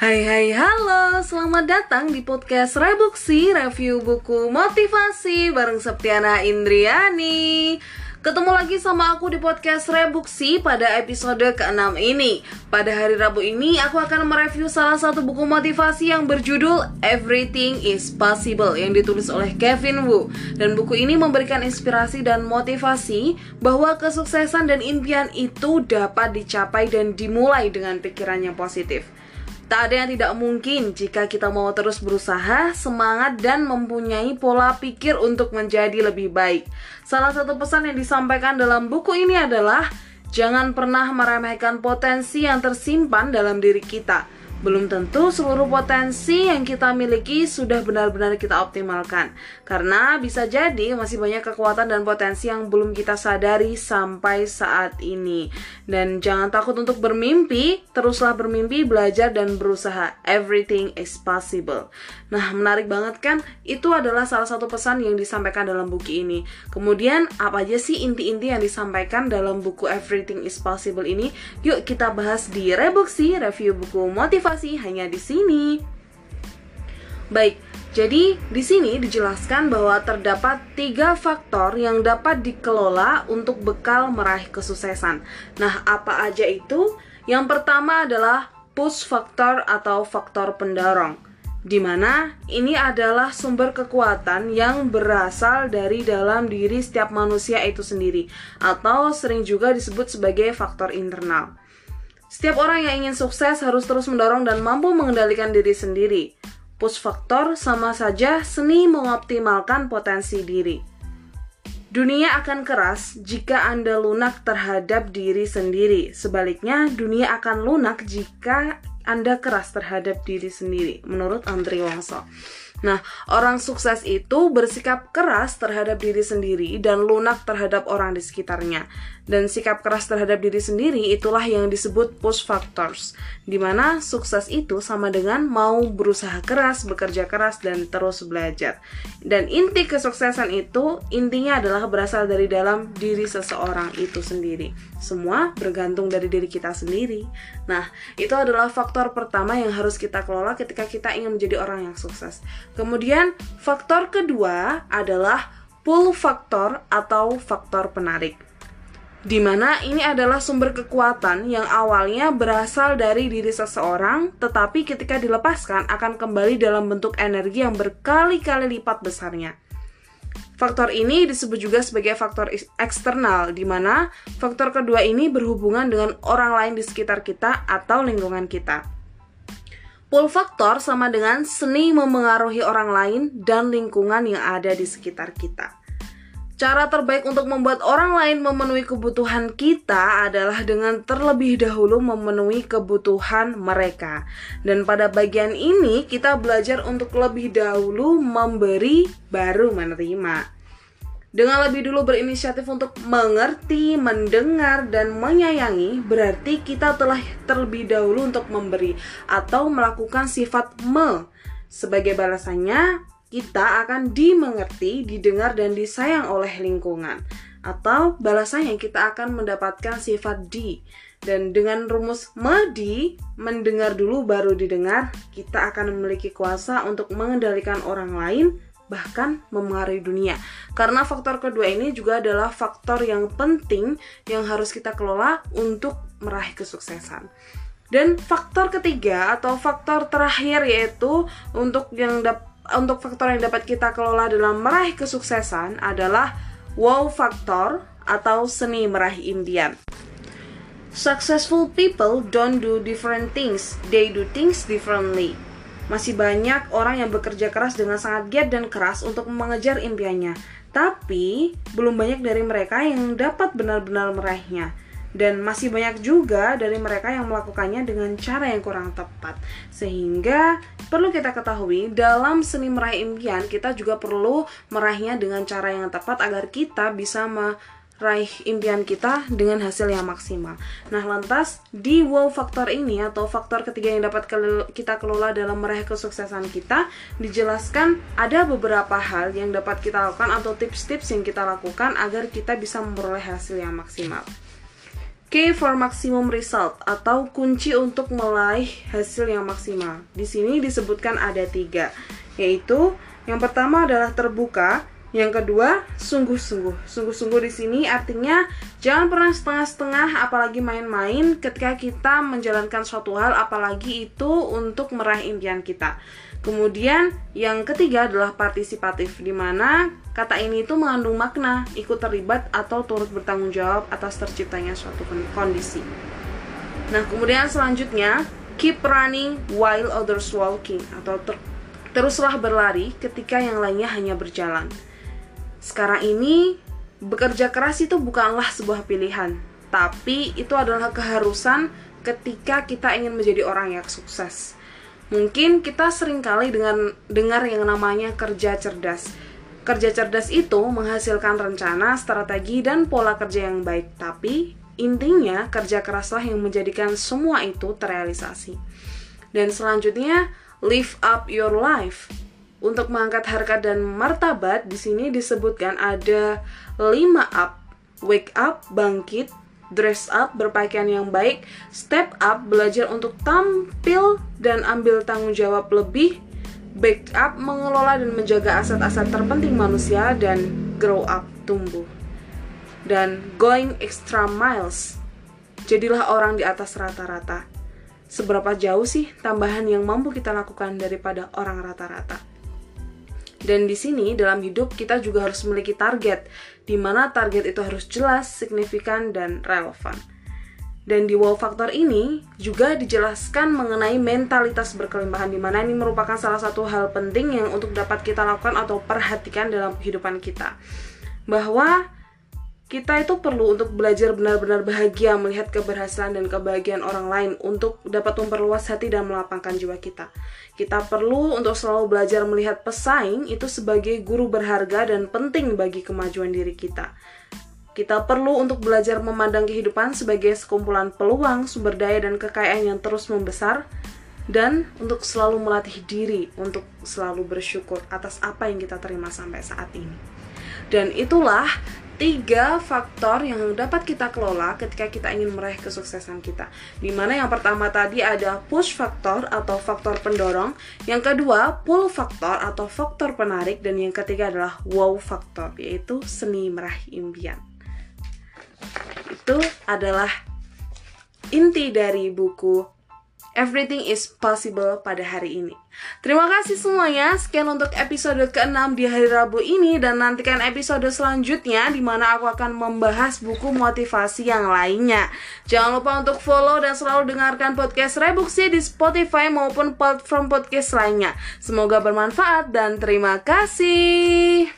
Hai hai halo, selamat datang di podcast Rebuksi Review buku motivasi bareng Septiana Indriani. Ketemu lagi sama aku di podcast Rebuksi pada episode ke-6 ini. Pada hari Rabu ini aku akan mereview salah satu buku motivasi yang berjudul Everything is Possible Yang ditulis oleh Kevin Wu. Dan buku ini memberikan inspirasi dan motivasi Bahwa kesuksesan dan impian itu dapat dicapai dan dimulai dengan pikiran yang positif Tak ada yang tidak mungkin jika kita mau terus berusaha, semangat, dan mempunyai pola pikir untuk menjadi lebih baik. Salah satu pesan yang disampaikan dalam buku ini adalah: jangan pernah meremehkan potensi yang tersimpan dalam diri kita belum tentu seluruh potensi yang kita miliki sudah benar-benar kita optimalkan. Karena bisa jadi masih banyak kekuatan dan potensi yang belum kita sadari sampai saat ini. Dan jangan takut untuk bermimpi, teruslah bermimpi, belajar dan berusaha. Everything is possible. Nah, menarik banget kan? Itu adalah salah satu pesan yang disampaikan dalam buku ini. Kemudian, apa aja sih inti-inti yang disampaikan dalam buku Everything is Possible ini? Yuk kita bahas di Rebuksi, review buku motivasi motivasi hanya di sini. Baik, jadi di sini dijelaskan bahwa terdapat tiga faktor yang dapat dikelola untuk bekal meraih kesuksesan. Nah, apa aja itu? Yang pertama adalah push faktor atau faktor pendorong di mana ini adalah sumber kekuatan yang berasal dari dalam diri setiap manusia itu sendiri, atau sering juga disebut sebagai faktor internal. Setiap orang yang ingin sukses harus terus mendorong dan mampu mengendalikan diri sendiri. Push faktor sama saja seni mengoptimalkan potensi diri. Dunia akan keras jika Anda lunak terhadap diri sendiri. Sebaliknya, dunia akan lunak jika Anda keras terhadap diri sendiri, menurut Andri Wongso. Nah, orang sukses itu bersikap keras terhadap diri sendiri dan lunak terhadap orang di sekitarnya dan sikap keras terhadap diri sendiri itulah yang disebut push factors di mana sukses itu sama dengan mau berusaha keras, bekerja keras dan terus belajar. Dan inti kesuksesan itu intinya adalah berasal dari dalam diri seseorang itu sendiri. Semua bergantung dari diri kita sendiri. Nah itu adalah faktor pertama yang harus kita kelola ketika kita ingin menjadi orang yang sukses. Kemudian faktor kedua adalah pull faktor atau faktor penarik di mana ini adalah sumber kekuatan yang awalnya berasal dari diri seseorang, tetapi ketika dilepaskan akan kembali dalam bentuk energi yang berkali-kali lipat besarnya. Faktor ini disebut juga sebagai faktor eksternal, di mana faktor kedua ini berhubungan dengan orang lain di sekitar kita atau lingkungan kita. Pull faktor sama dengan seni memengaruhi orang lain dan lingkungan yang ada di sekitar kita. Cara terbaik untuk membuat orang lain memenuhi kebutuhan kita adalah dengan terlebih dahulu memenuhi kebutuhan mereka. Dan pada bagian ini kita belajar untuk lebih dahulu memberi baru menerima. Dengan lebih dulu berinisiatif untuk mengerti, mendengar, dan menyayangi, berarti kita telah terlebih dahulu untuk memberi atau melakukan sifat me. Sebagai balasannya, kita akan dimengerti, didengar, dan disayang oleh lingkungan. Atau balasannya kita akan mendapatkan sifat di. Dan dengan rumus medi, mendengar dulu baru didengar, kita akan memiliki kuasa untuk mengendalikan orang lain, bahkan memengaruhi dunia. Karena faktor kedua ini juga adalah faktor yang penting yang harus kita kelola untuk meraih kesuksesan. Dan faktor ketiga atau faktor terakhir yaitu untuk yang dapat untuk faktor yang dapat kita kelola dalam meraih kesuksesan adalah wow factor atau seni meraih impian. Successful people don't do different things, they do things differently. Masih banyak orang yang bekerja keras dengan sangat giat dan keras untuk mengejar impiannya, tapi belum banyak dari mereka yang dapat benar-benar meraihnya dan masih banyak juga dari mereka yang melakukannya dengan cara yang kurang tepat. Sehingga perlu kita ketahui dalam seni meraih impian kita juga perlu meraihnya dengan cara yang tepat agar kita bisa meraih impian kita dengan hasil yang maksimal. Nah, lantas di wow faktor ini atau faktor ketiga yang dapat kita kelola dalam meraih kesuksesan kita dijelaskan ada beberapa hal yang dapat kita lakukan atau tips-tips yang kita lakukan agar kita bisa memperoleh hasil yang maksimal. Key for maximum result atau kunci untuk meraih hasil yang maksimal. Di sini disebutkan ada tiga, yaitu yang pertama adalah terbuka, yang kedua sungguh-sungguh. Sungguh-sungguh di sini artinya jangan pernah setengah-setengah, apalagi main-main ketika kita menjalankan suatu hal, apalagi itu untuk meraih impian kita. Kemudian yang ketiga adalah partisipatif, di mana kata ini itu mengandung makna ikut terlibat atau turut bertanggung jawab atas terciptanya suatu kondisi. Nah, kemudian selanjutnya keep running while others walking atau ter teruslah berlari ketika yang lainnya hanya berjalan. Sekarang ini bekerja keras itu bukanlah sebuah pilihan, tapi itu adalah keharusan ketika kita ingin menjadi orang yang sukses. Mungkin kita sering kali dengan dengar yang namanya kerja cerdas. Kerja cerdas itu menghasilkan rencana, strategi, dan pola kerja yang baik. Tapi intinya kerja keraslah yang menjadikan semua itu terrealisasi. Dan selanjutnya, live up your life. Untuk mengangkat harkat dan martabat, di sini disebutkan ada 5 up. Wake up, bangkit, dress up, berpakaian yang baik, step up, belajar untuk tampil dan ambil tanggung jawab lebih, back up, mengelola dan menjaga aset-aset terpenting manusia, dan grow up, tumbuh. Dan going extra miles, jadilah orang di atas rata-rata. Seberapa jauh sih tambahan yang mampu kita lakukan daripada orang rata-rata? Dan di sini dalam hidup kita juga harus memiliki target, di mana target itu harus jelas, signifikan, dan relevan. Dan di wow faktor ini juga dijelaskan mengenai mentalitas berkelimpahan di mana ini merupakan salah satu hal penting yang untuk dapat kita lakukan atau perhatikan dalam kehidupan kita. Bahwa kita itu perlu untuk belajar benar-benar bahagia melihat keberhasilan dan kebahagiaan orang lain untuk dapat memperluas hati dan melapangkan jiwa kita. Kita perlu untuk selalu belajar melihat pesaing itu sebagai guru berharga dan penting bagi kemajuan diri kita. Kita perlu untuk belajar memandang kehidupan sebagai sekumpulan peluang, sumber daya, dan kekayaan yang terus membesar, dan untuk selalu melatih diri untuk selalu bersyukur atas apa yang kita terima sampai saat ini. Dan itulah tiga faktor yang dapat kita kelola ketika kita ingin meraih kesuksesan kita. Di mana yang pertama tadi ada push faktor atau faktor pendorong, yang kedua pull faktor atau faktor penarik, dan yang ketiga adalah wow faktor, yaitu seni meraih impian. Itu adalah inti dari buku Everything is possible pada hari ini. Terima kasih semuanya. Sekian untuk episode ke-6 di hari Rabu ini dan nantikan episode selanjutnya di mana aku akan membahas buku motivasi yang lainnya. Jangan lupa untuk follow dan selalu dengarkan podcast Rebuksi di Spotify maupun platform podcast lainnya. Semoga bermanfaat dan terima kasih.